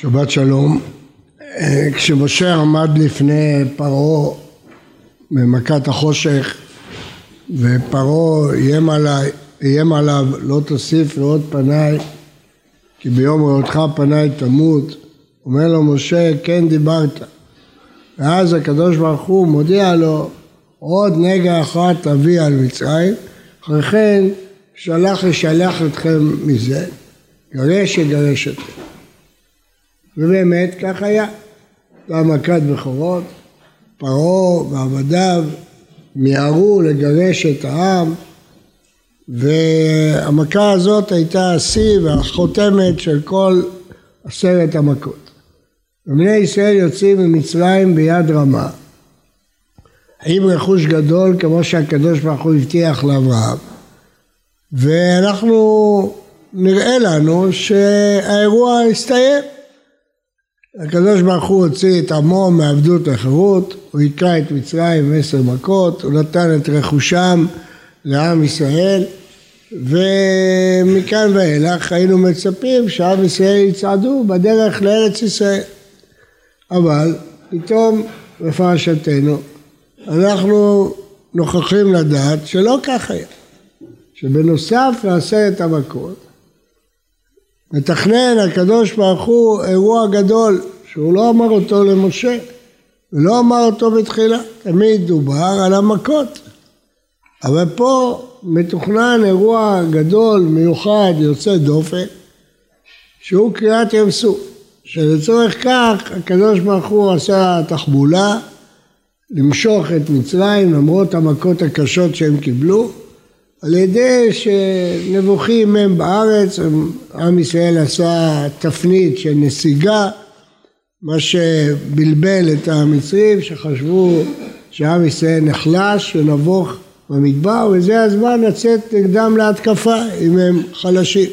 שבת שלום. אה, כשמשה עמד לפני פרעה במכת החושך ופרעה איים, עליי, איים עליו לא תוסיף לראות פניי כי ביום ראותך פניי תמות אומר לו משה כן דיברת ואז הקדוש ברוך הוא מודיע לו עוד נגע אחת תביא על מצרים אחרי כן שלח לשלח אתכם מזה גרש יגרש אתכם ובאמת כך היה. הייתה מכת בכורות, פרעה ועבדיו מיהרו לגרש את העם והמכה הזאת הייתה השיא והחותמת של כל עשרת המכות. ובני ישראל יוצאים ממצרים ביד רמה עם רכוש גדול כמו שהקדוש ברוך הוא הבטיח לאברהם ואנחנו נראה לנו שהאירוע הסתיים הקדוש ברוך הוא הוציא את עמו מעבדות לחירות, הוא היכה את מצרים עשר מכות, הוא נתן את רכושם לעם ישראל ומכאן ואילך היינו מצפים שעם ישראל יצעדו בדרך לארץ ישראל. אבל פתאום בפרשתנו אנחנו נוכחים לדעת שלא כך היה, שבנוסף לעשרת המכות מתכנן הקדוש ברוך הוא אירוע גדול שהוא לא אמר אותו למשה ולא אמר אותו בתחילה, תמיד דובר על המכות. אבל פה מתוכנן אירוע גדול, מיוחד, יוצא דופן, שהוא קריאת ים סוף, שלצורך כך הקדוש ברוך הוא עשה תחבולה למשוך את מצרים למרות המכות הקשות שהם קיבלו על ידי שנבוכים הם בארץ, עם ישראל עשה תפנית של נסיגה, מה שבלבל את המצרים שחשבו שעם ישראל נחלש ונבוך במדבר וזה הזמן לצאת נגדם להתקפה אם הם חלשים.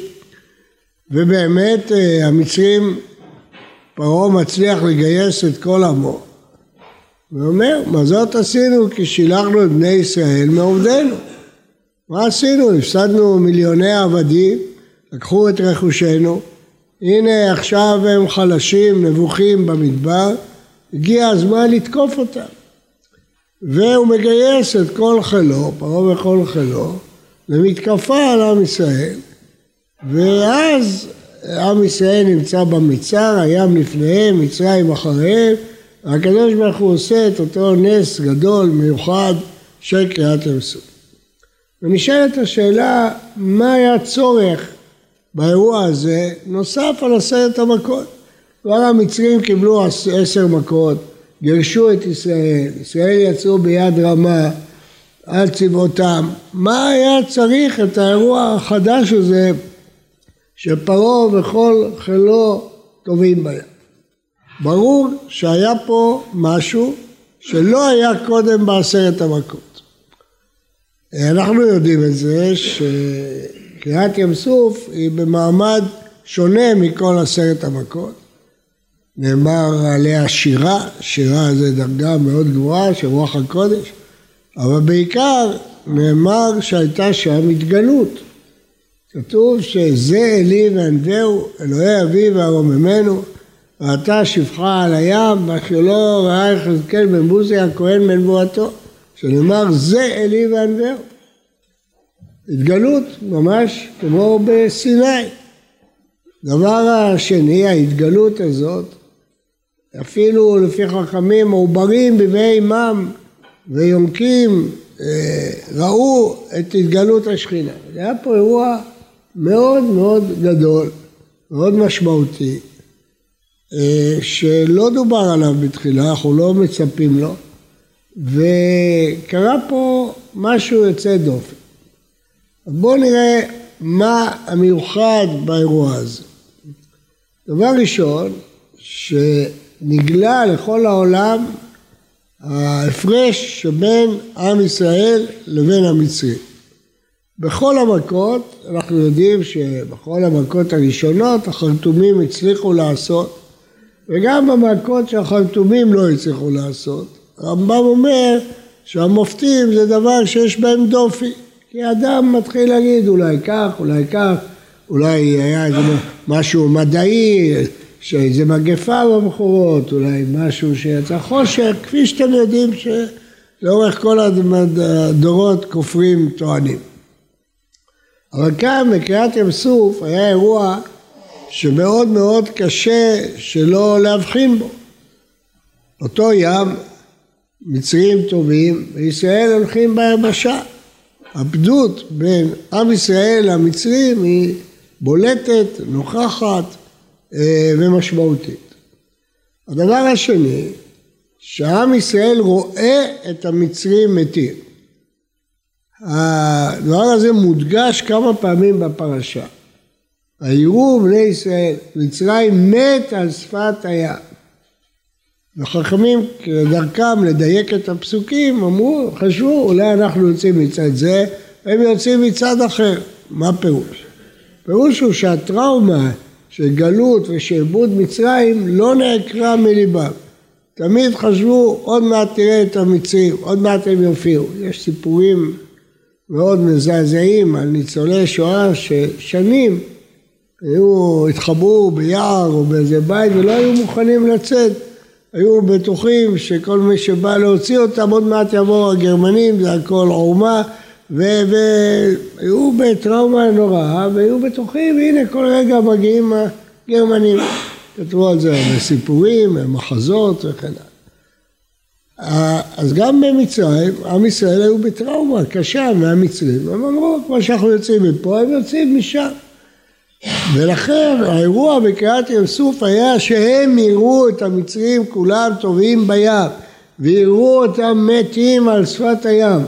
ובאמת אה, המצרים, פרעה מצליח לגייס את כל עמו ואומר, מה זאת עשינו כי שילחנו את בני ישראל מעובדינו מה עשינו? הפסדנו מיליוני עבדים, לקחו את רכושנו, הנה עכשיו הם חלשים, נבוכים במדבר, הגיע הזמן לתקוף אותם. והוא מגייס את כל חילו, פרעה וכל חילו, למתקפה על עם ישראל, ואז עם ישראל נמצא במצר, הים לפניהם, מצרים אחריהם, והקדוש ברוך הוא עושה את אותו נס גדול, מיוחד, של קריאת ים סוף. ונשאלת השאלה מה היה הצורך באירוע הזה נוסף על עשרת המכות. כבר המצרים קיבלו עשר מכות, גירשו את ישראל, ישראל יצאו ביד רמה על צבאותם. מה היה צריך את האירוע החדש הזה שפרעה וכל חילו טובים בים? ברור שהיה פה משהו שלא היה קודם בעשרת המכות. אנחנו יודעים את זה שקריעת ים סוף היא במעמד שונה מכל עשרת המכות. נאמר עליה שירה, שירה זה דרגה מאוד גבוהה של רוח הקודש, אבל בעיקר נאמר שהייתה שם התגלות. כתוב שזה אלי וענווהו, אלוהי אבי וארוממנו, ואתה שפחה על הים, מה שלא ראה יחזקאל בן בוזי הכהן בנבואתו. שנאמר זה אלי וענווהו. התגלות ממש כמו בסיני. דבר השני, ההתגלות הזאת, אפילו לפי חכמים מעוברים בבי אימם ויונקים אה, ראו את התגלות השכינה. היה פה אירוע מאוד מאוד גדול, מאוד משמעותי, אה, שלא דובר עליו בתחילה, אנחנו לא מצפים לו. וקרה פה משהו יוצא דופן. בואו נראה מה המיוחד באירוע הזה. דבר ראשון, שנגלה לכל העולם ההפרש שבין עם ישראל לבין המצרים. בכל המכות, אנחנו יודעים שבכל המכות הראשונות החרטומים הצליחו לעשות, וגם במכות שהחרטומים לא הצליחו לעשות. הרמב"ם אומר שהמופתים זה דבר שיש בהם דופי, כי אדם מתחיל להגיד אולי כך, אולי כך, אולי היה איזה משהו מדעי שאיזה מגפה במחורות, אולי משהו שיצא חושך, כפי שאתם יודעים שלאורך כל הדורות כופרים טוענים. אבל כאן בקריאת ים סוף היה אירוע שמאוד מאוד קשה שלא להבחין בו. אותו ים, מצרים טובים, וישראל הולכים ביבשה. הפדות בין עם ישראל למצרים היא בולטת, נוכחת אה, ומשמעותית. הדבר השני, שעם ישראל רואה את המצרים מתים. הדבר הזה מודגש כמה פעמים בפרשה. ויראו בני ישראל, מצרים מת על שפת הים. וחכמים כדרכם לדייק את הפסוקים אמרו, חשבו אולי אנחנו יוצאים מצד זה, הם יוצאים מצד אחר. מה פירוש? פירוש הוא שהטראומה של גלות ושעבוד מצרים לא נעקרה מליבם. תמיד חשבו עוד מעט תראה את המצרים, עוד מעט הם יופיעו. יש סיפורים מאוד מזעזעים על ניצולי שואה ששנים היו, התחבאו ביער או באיזה בית ולא היו מוכנים לצאת. היו בטוחים שכל מי שבא להוציא אותם עוד מעט יבואו הגרמנים, זה הכל עורמה והיו בטראומה נוראה והיו בטוחים, הנה כל רגע מגיעים הגרמנים. כתבו על זה בסיפורים, מחזות וכן הלאה. אז גם במצרים, עם ישראל היו בטראומה קשה מהמצרים, הם אמרו, כמו שאנחנו יוצאים מפה, הם יוצאים משם. ולכן האירוע בקריאת ים סוף היה שהם יראו את המצרים כולם טובעים בים ויראו אותם מתים על שפת הים.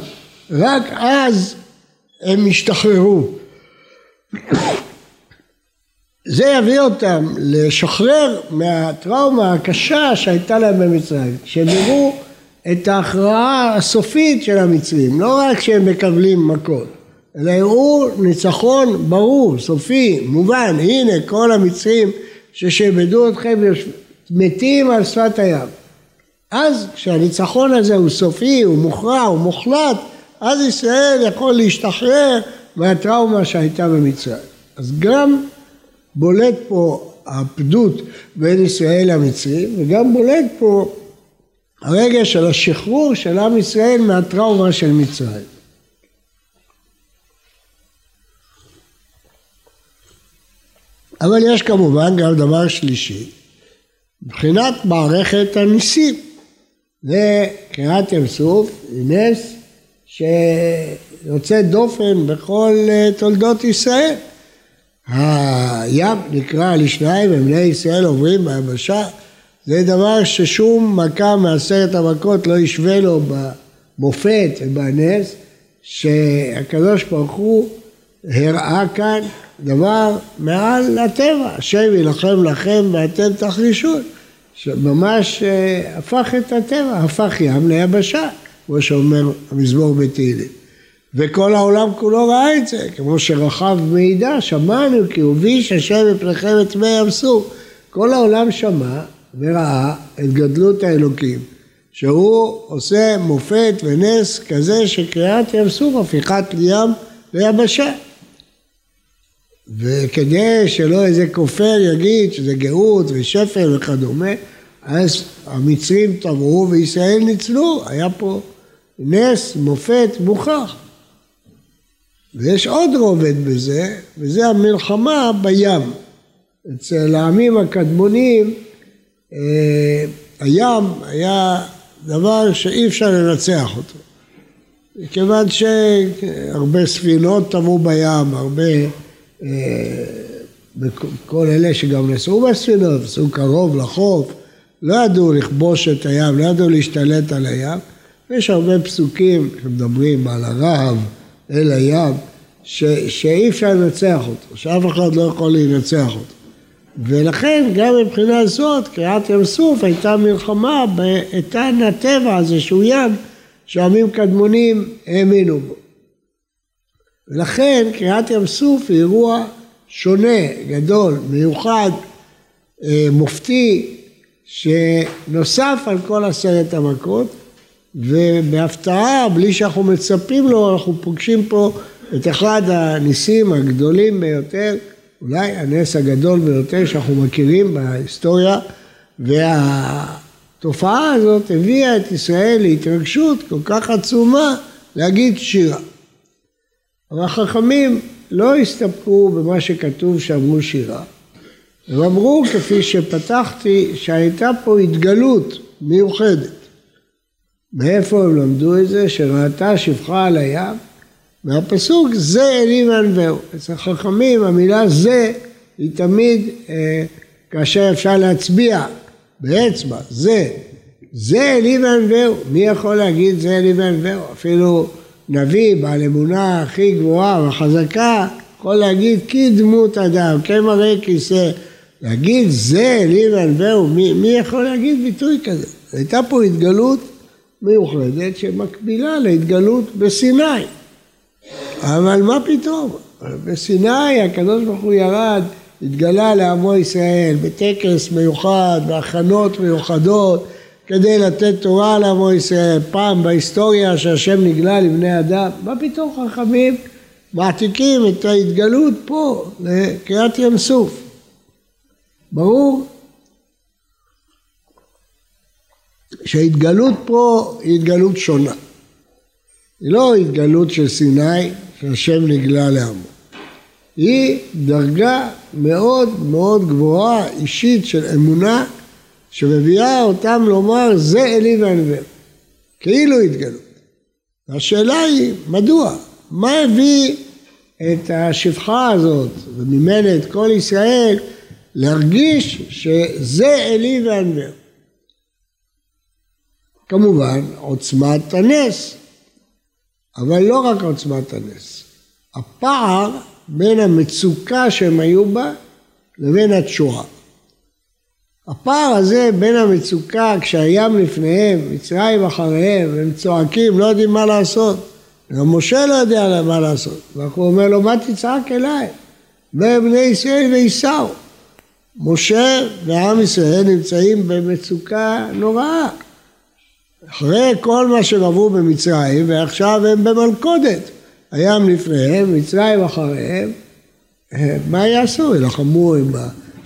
רק אז הם ישתחררו. זה יביא אותם לשחרר מהטראומה הקשה שהייתה להם במצרים שהם יראו את ההכרעה הסופית של המצרים לא רק שהם מקבלים מכות אלא הראו ניצחון ברור, סופי, מובן, הנה כל המצרים ששעבדו אתכם מתים על שפת הים. אז כשהניצחון הזה הוא סופי, הוא מוכרע, הוא מוחלט, אז ישראל יכול להשתחרר מהטראומה שהייתה במצרים. אז גם בולט פה הפדות בין ישראל למצרים, וגם בולט פה הרגע של השחרור של עם ישראל מהטראומה של מצרים. אבל יש כמובן גם דבר שלישי, מבחינת מערכת הניסים. זה קריאת ים סוף, נס שיוצא דופן בכל אה, תולדות ישראל. הים נקרא לשניים ובני ישראל עוברים ביבשה, זה דבר ששום מכה מעשרת המכות לא ישווה לו במופת ובנס שהקדוש ברוך הוא הראה כאן דבר מעל הטבע, השם יילחם לכם ואתם תחרישון, שממש אה, הפך את הטבע, הפך ים ליבשה, כמו שאומר המזמור בתהילים. וכל העולם כולו ראה את זה, כמו שרחב מעידה, שמענו כי הוביש השם מפניכם את מי ים סוף. כל העולם שמע וראה את גדלות האלוקים, שהוא עושה מופת ונס כזה שקריאת ים סוף, הפיכת ים ליבשה. וכדי שלא איזה כופר יגיד שזה גאות ושפל וכדומה, אז המצרים טבעו וישראל ניצלו, היה פה נס, מופת, מוכח. ויש עוד רובד בזה, וזה המלחמה בים. אצל העמים הקדמונים אה, הים היה דבר שאי אפשר לנצח אותו. מכיוון שהרבה ספינות טבעו בים, הרבה אה, כל אלה שגם נסעו בספינות, נסעו קרוב לחוף, לא ידעו לכבוש את הים, לא ידעו להשתלט על הים. יש הרבה פסוקים שמדברים על הרעב אל הים, ש, שאי אפשר לנצח אותו, שאף אחד לא יכול לנצח אותו. ולכן גם מבחינה זאת קריעת ים סוף הייתה מלחמה באיתן הטבע הזה שהוא ים שעמים קדמונים האמינו בו. ולכן קריעת ים סוף היא אירוע שונה, גדול, מיוחד, אה, מופתי, שנוסף על כל עשרת המכות, ובהפתעה, בלי שאנחנו מצפים לו, אנחנו פוגשים פה את אחד הניסים הגדולים ביותר, אולי הנס הגדול ביותר שאנחנו מכירים בהיסטוריה, והתופעה הזאת הביאה את ישראל להתרגשות כל כך עצומה להגיד שירה. אבל החכמים לא הסתפקו במה שכתוב שאמרו שירה, הם אמרו, כפי שפתחתי, שהייתה פה התגלות מיוחדת. מאיפה הם למדו את זה? שראתה שפחה על הים, והפסוק זה אלי וענווהו. אצל חכמים המילה זה היא תמיד אה, כאשר אפשר להצביע באצבע, זה. זה אלי וענווהו. מי יכול להגיד זה אלי וענווהו? אפילו נביא בעל אמונה הכי גבוהה וחזקה יכול להגיד כי דמות אדם, כמראה כיסא. להגיד זה אלי וענווהו, מי, מי יכול להגיד ביטוי כזה? הייתה פה התגלות מיוחדת שמקבילה להתגלות בסיני. אבל מה פתאום? בסיני הקדוש ברוך הוא ירד, התגלה לעמו ישראל בטקס מיוחד, בהכנות מיוחדות, כדי לתת תורה לעמו ישראל. פעם בהיסטוריה שהשם נגלה לבני אדם, מה פתאום חכמים מעתיקים את ההתגלות פה לקריאת ים סוף? ברור שההתגלות פה היא התגלות שונה. היא לא התגלות של סיני, שהשם נגלה לעמו. היא דרגה מאוד מאוד גבוהה, אישית, של אמונה, שמביאה אותם לומר זה אלי וענווה. כאילו התגלות. והשאלה היא, מדוע? מה הביא את השפחה הזאת, ומימן את כל ישראל, להרגיש שזה אלי וענווה? כמובן עוצמת הנס, אבל לא רק עוצמת הנס. הפער בין המצוקה שהם היו בה לבין התשועה. הפער הזה בין המצוקה כשהים לפניהם, מצרים אחריהם, והם צועקים, לא יודעים מה לעשות. גם משה לא יודע מה לעשות. והוא אומר לו, מה תצעק אליי? ובני ישראל וייסעו. משה ועם ישראל נמצאים במצוקה נוראה. אחרי כל מה שהם עברו במצרים, ועכשיו הם במלכודת. הים לפניהם, מצרים אחריהם, מה יעשו? ילחמו עם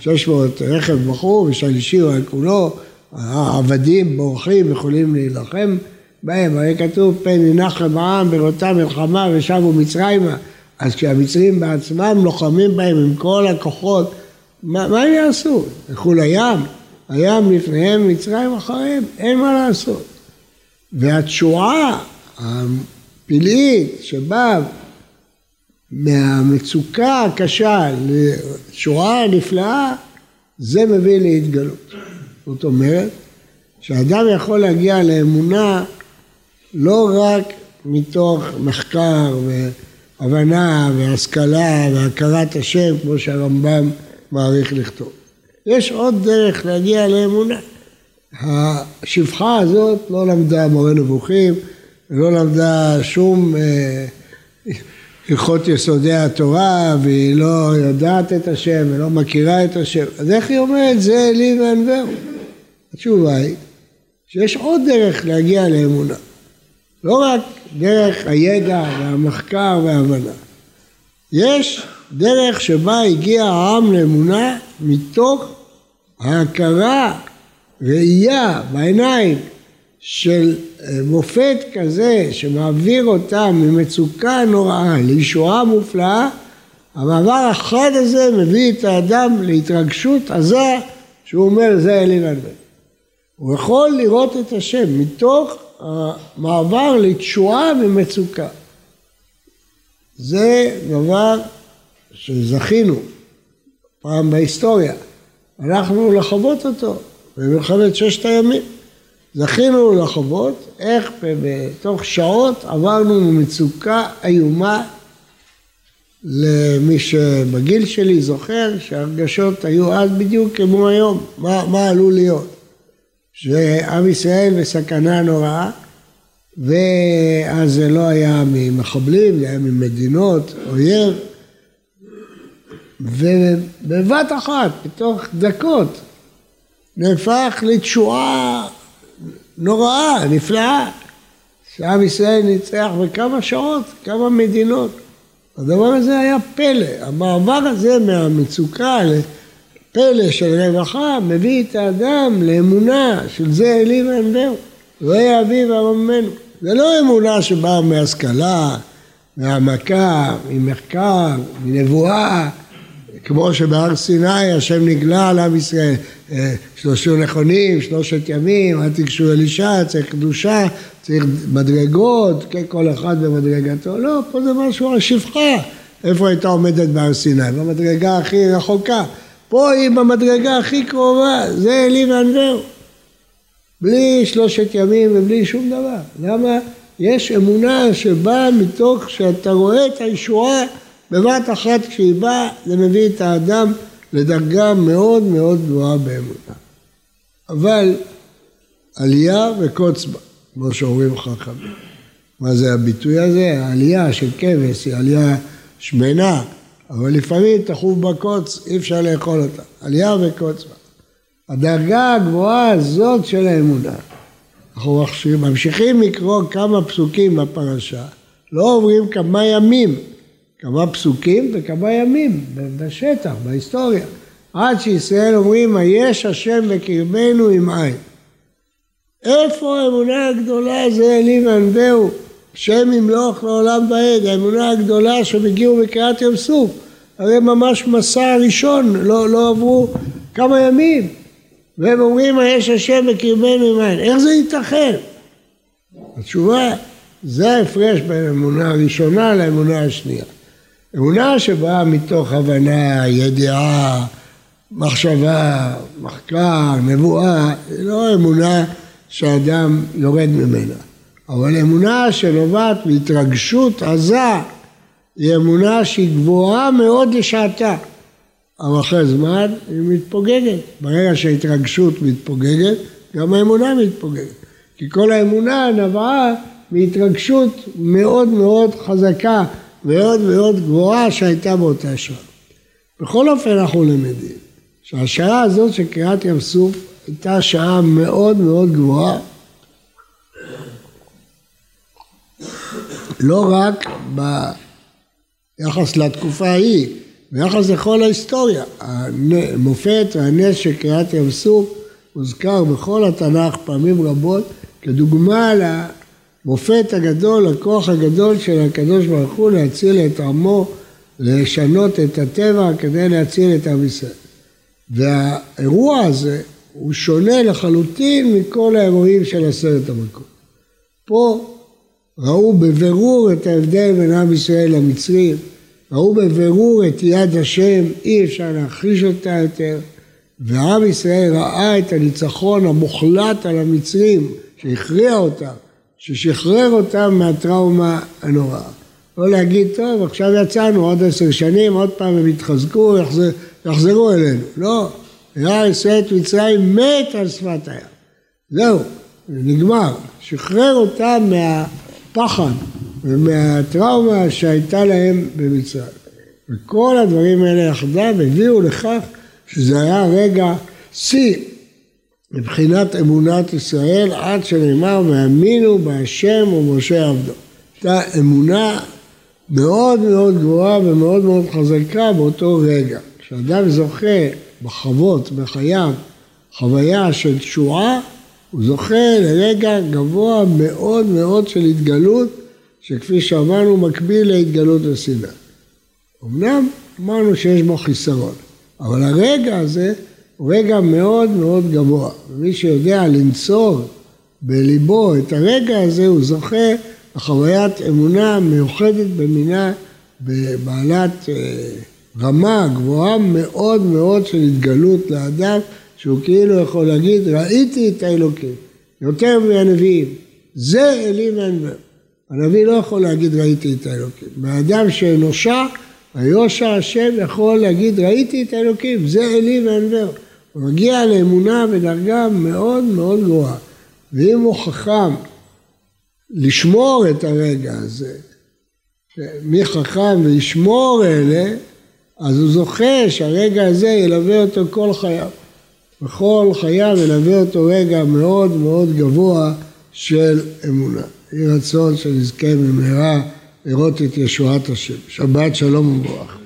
ה-600 רכב בחור ושלישי על כולו, העבדים בורחים, יכולים להילחם בהם, הרי כתוב פן ינחם העם בראותה מלחמה ושבו מצרימה, אז כשהמצרים בעצמם לוחמים בהם עם כל הכוחות, מה, מה הם יעשו? ילכו לים? הים לפניהם, מצרים אחריהם, אין מה לעשות. והתשועה הפלאית שבאה מהמצוקה הקשה לתשועה הנפלאה, זה מביא להתגלות. זאת אומרת, שאדם יכול להגיע לאמונה לא רק מתוך מחקר והבנה והשכלה והכרת השם, כמו שהרמב"ם מעריך לכתוב. יש עוד דרך להגיע לאמונה. השפחה הזאת לא למדה מורה נבוכים, לא למדה שום אה, הלכות יסודי התורה, והיא לא יודעת את השם ולא מכירה את השם. אז איך היא אומרת זה אלי וענווהו? התשובה היא שיש עוד דרך להגיע לאמונה. לא רק דרך הידע והמחקר וההבנה. יש דרך שבה הגיע העם לאמונה מתוך ההכרה ראייה בעיניים של אה, מופת כזה שמעביר אותם ממצוקה נוראה לישועה מופלאה, המעבר החד הזה מביא את האדם להתרגשות עזה שהוא אומר זה אלי ונבן. הוא יכול לראות את השם מתוך המעבר לתשועה ממצוקה. זה דבר שזכינו פעם בהיסטוריה, הלכנו לחוות אותו. במלחמת ששת הימים. זכינו לחוות איך בתוך שעות עברנו ממצוקה איומה למי שבגיל שלי זוכר שהרגשות היו אז בדיוק כמו היום, מה, מה עלול להיות. שעם ישראל בסכנה נוראה ואז זה לא היה ממחבלים, זה היה ממדינות, אויב ובבת אחת, בתוך דקות, נהפך לתשועה נוראה, נפלאה, שעם ישראל ניצח בכמה שעות, כמה מדינות. הדבר הזה היה פלא. המעבר הזה מהמצוקה לפלא של רווחה מביא את האדם לאמונה של זה אלי ואנבהו. ראה אבי וארומנו. זה לא אמונה שבאה מהשכלה, מהעמקה, ממחקר, מנבואה, כמו שבהר סיני השם נגלה על עם ישראל, אה, שלושה נכונים, שלושת ימים, אל תיגשו אל אישה, צריך קדושה, צריך מדרגות, כן, כל אחד במדרגתו, לא, פה זה משהו על שפחה, איפה הייתה עומדת בהר סיני? במדרגה הכי רחוקה, פה היא במדרגה הכי קרובה, זה אלי וענווהו, בלי שלושת ימים ובלי שום דבר, למה? יש אמונה שבאה מתוך שאתה רואה את הישועה בבת אחת כשהיא באה, זה מביא את האדם לדרגה מאוד מאוד גבוהה באמונה. אבל עלייה וקוץ בה, כמו שאומרים חכמים. מה זה הביטוי הזה? העלייה של כבש היא עלייה שמנה, אבל לפעמים תחוב בקוץ, אי אפשר לאכול אותה. עלייה וקוץ בה. הדרגה הגבוהה הזאת של האמונה. אנחנו ממשיכים לקרוא כמה פסוקים בפרשה, לא עוברים כמה ימים כמה פסוקים וכמה ימים בשטח, בהיסטוריה. עד שישראל אומרים, היש השם בקרבנו עם עין. איפה האמונה הגדולה זה אלי וענווהו, שם ימלוך לעולם ועד, האמונה הגדולה שהם הגיעו בקריאת ים סוף, הרי ממש מסע ראשון, לא, לא עברו כמה ימים, והם אומרים היש השם בקרבנו עם עין, איך זה ייתכן? התשובה, זה ההפרש בין האמונה הראשונה לאמונה השנייה. אמונה שבאה מתוך הבנה, ידיעה, מחשבה, מחקר, נבואה, היא לא אמונה שאדם יורד ממנה. אבל אמונה שנובעת מהתרגשות עזה, היא אמונה שהיא גבוהה מאוד לשעתה. אבל אחרי זמן היא מתפוגגת. ברגע שההתרגשות מתפוגגת, גם האמונה מתפוגגת. כי כל האמונה נבעה מהתרגשות מאוד מאוד חזקה מאוד מאוד גבוהה שהייתה באותה שעה. בכל אופן אנחנו למדים שהשעה הזאת של קריאת ים סוף הייתה שעה מאוד מאוד גבוהה לא רק ביחס לתקופה ההיא, ביחס לכל ההיסטוריה. המופת והנס של קריאת ים סוף מוזכר בכל התנ"ך פעמים רבות כדוגמה המופת הגדול, הכוח הגדול של הקדוש ברוך הוא להציל את עמו, לשנות את הטבע כדי להציל את עם ישראל. והאירוע הזה הוא שונה לחלוטין מכל האירועים של עשרת המכות. פה ראו בבירור את ההבדל בין עם ישראל למצרים, ראו בבירור את יד השם, אי אפשר להכחיש אותה יותר, ועם ישראל ראה את הניצחון המוחלט על המצרים שהכריע אותם ששחרר אותם מהטראומה הנוראה. לא להגיד, טוב, עכשיו יצאנו עוד עשר שנים, עוד פעם הם יתחזקו, יחזר, יחזרו אלינו. לא, היה ישראל את מצרים מת על שפת הים. זהו, נגמר. שחרר אותם מהפחד ומהטראומה שהייתה להם במצרים. וכל הדברים האלה יחדיו הביאו לכך שזה היה רגע שיא מבחינת אמונת ישראל עד שנאמר והאמינו בהשם ומשה עבדו. הייתה אמונה מאוד מאוד גבוהה ומאוד מאוד חזקה באותו רגע. כשאדם זוכה בחוות בחייו חוויה של תשועה, הוא זוכה לרגע גבוה מאוד מאוד של התגלות, שכפי שאמרנו מקביל להתגלות בסיני. אמנם אמרנו שיש בו חיסרון, אבל הרגע הזה רגע מאוד מאוד גבוה. ומי שיודע לנצור בליבו את הרגע הזה, הוא זוכה לחוויית אמונה מיוחדת במינה, בעלת אה, רמה גבוהה מאוד מאוד של התגלות לאדם, שהוא כאילו יכול להגיד, ראיתי את האלוקים, יותר מהנביאים. זה אלי ואנבר. הנביא לא יכול להגיד ראיתי את האלוקים. באדם שאנושה, היושע השם יכול להגיד ראיתי את האלוקים, זה אלי ואנבר. הוא מגיע לאמונה בדרגה מאוד מאוד גבוהה. ואם הוא חכם לשמור את הרגע הזה, מי חכם וישמור אלה, אז הוא זוכה שהרגע הזה ילווה אותו כל חייו. בכל חייו ילווה אותו רגע מאוד מאוד גבוה של אמונה. יהי רצון שנזכה במהרה לראות את ישועת השם. שבת שלום וברכה.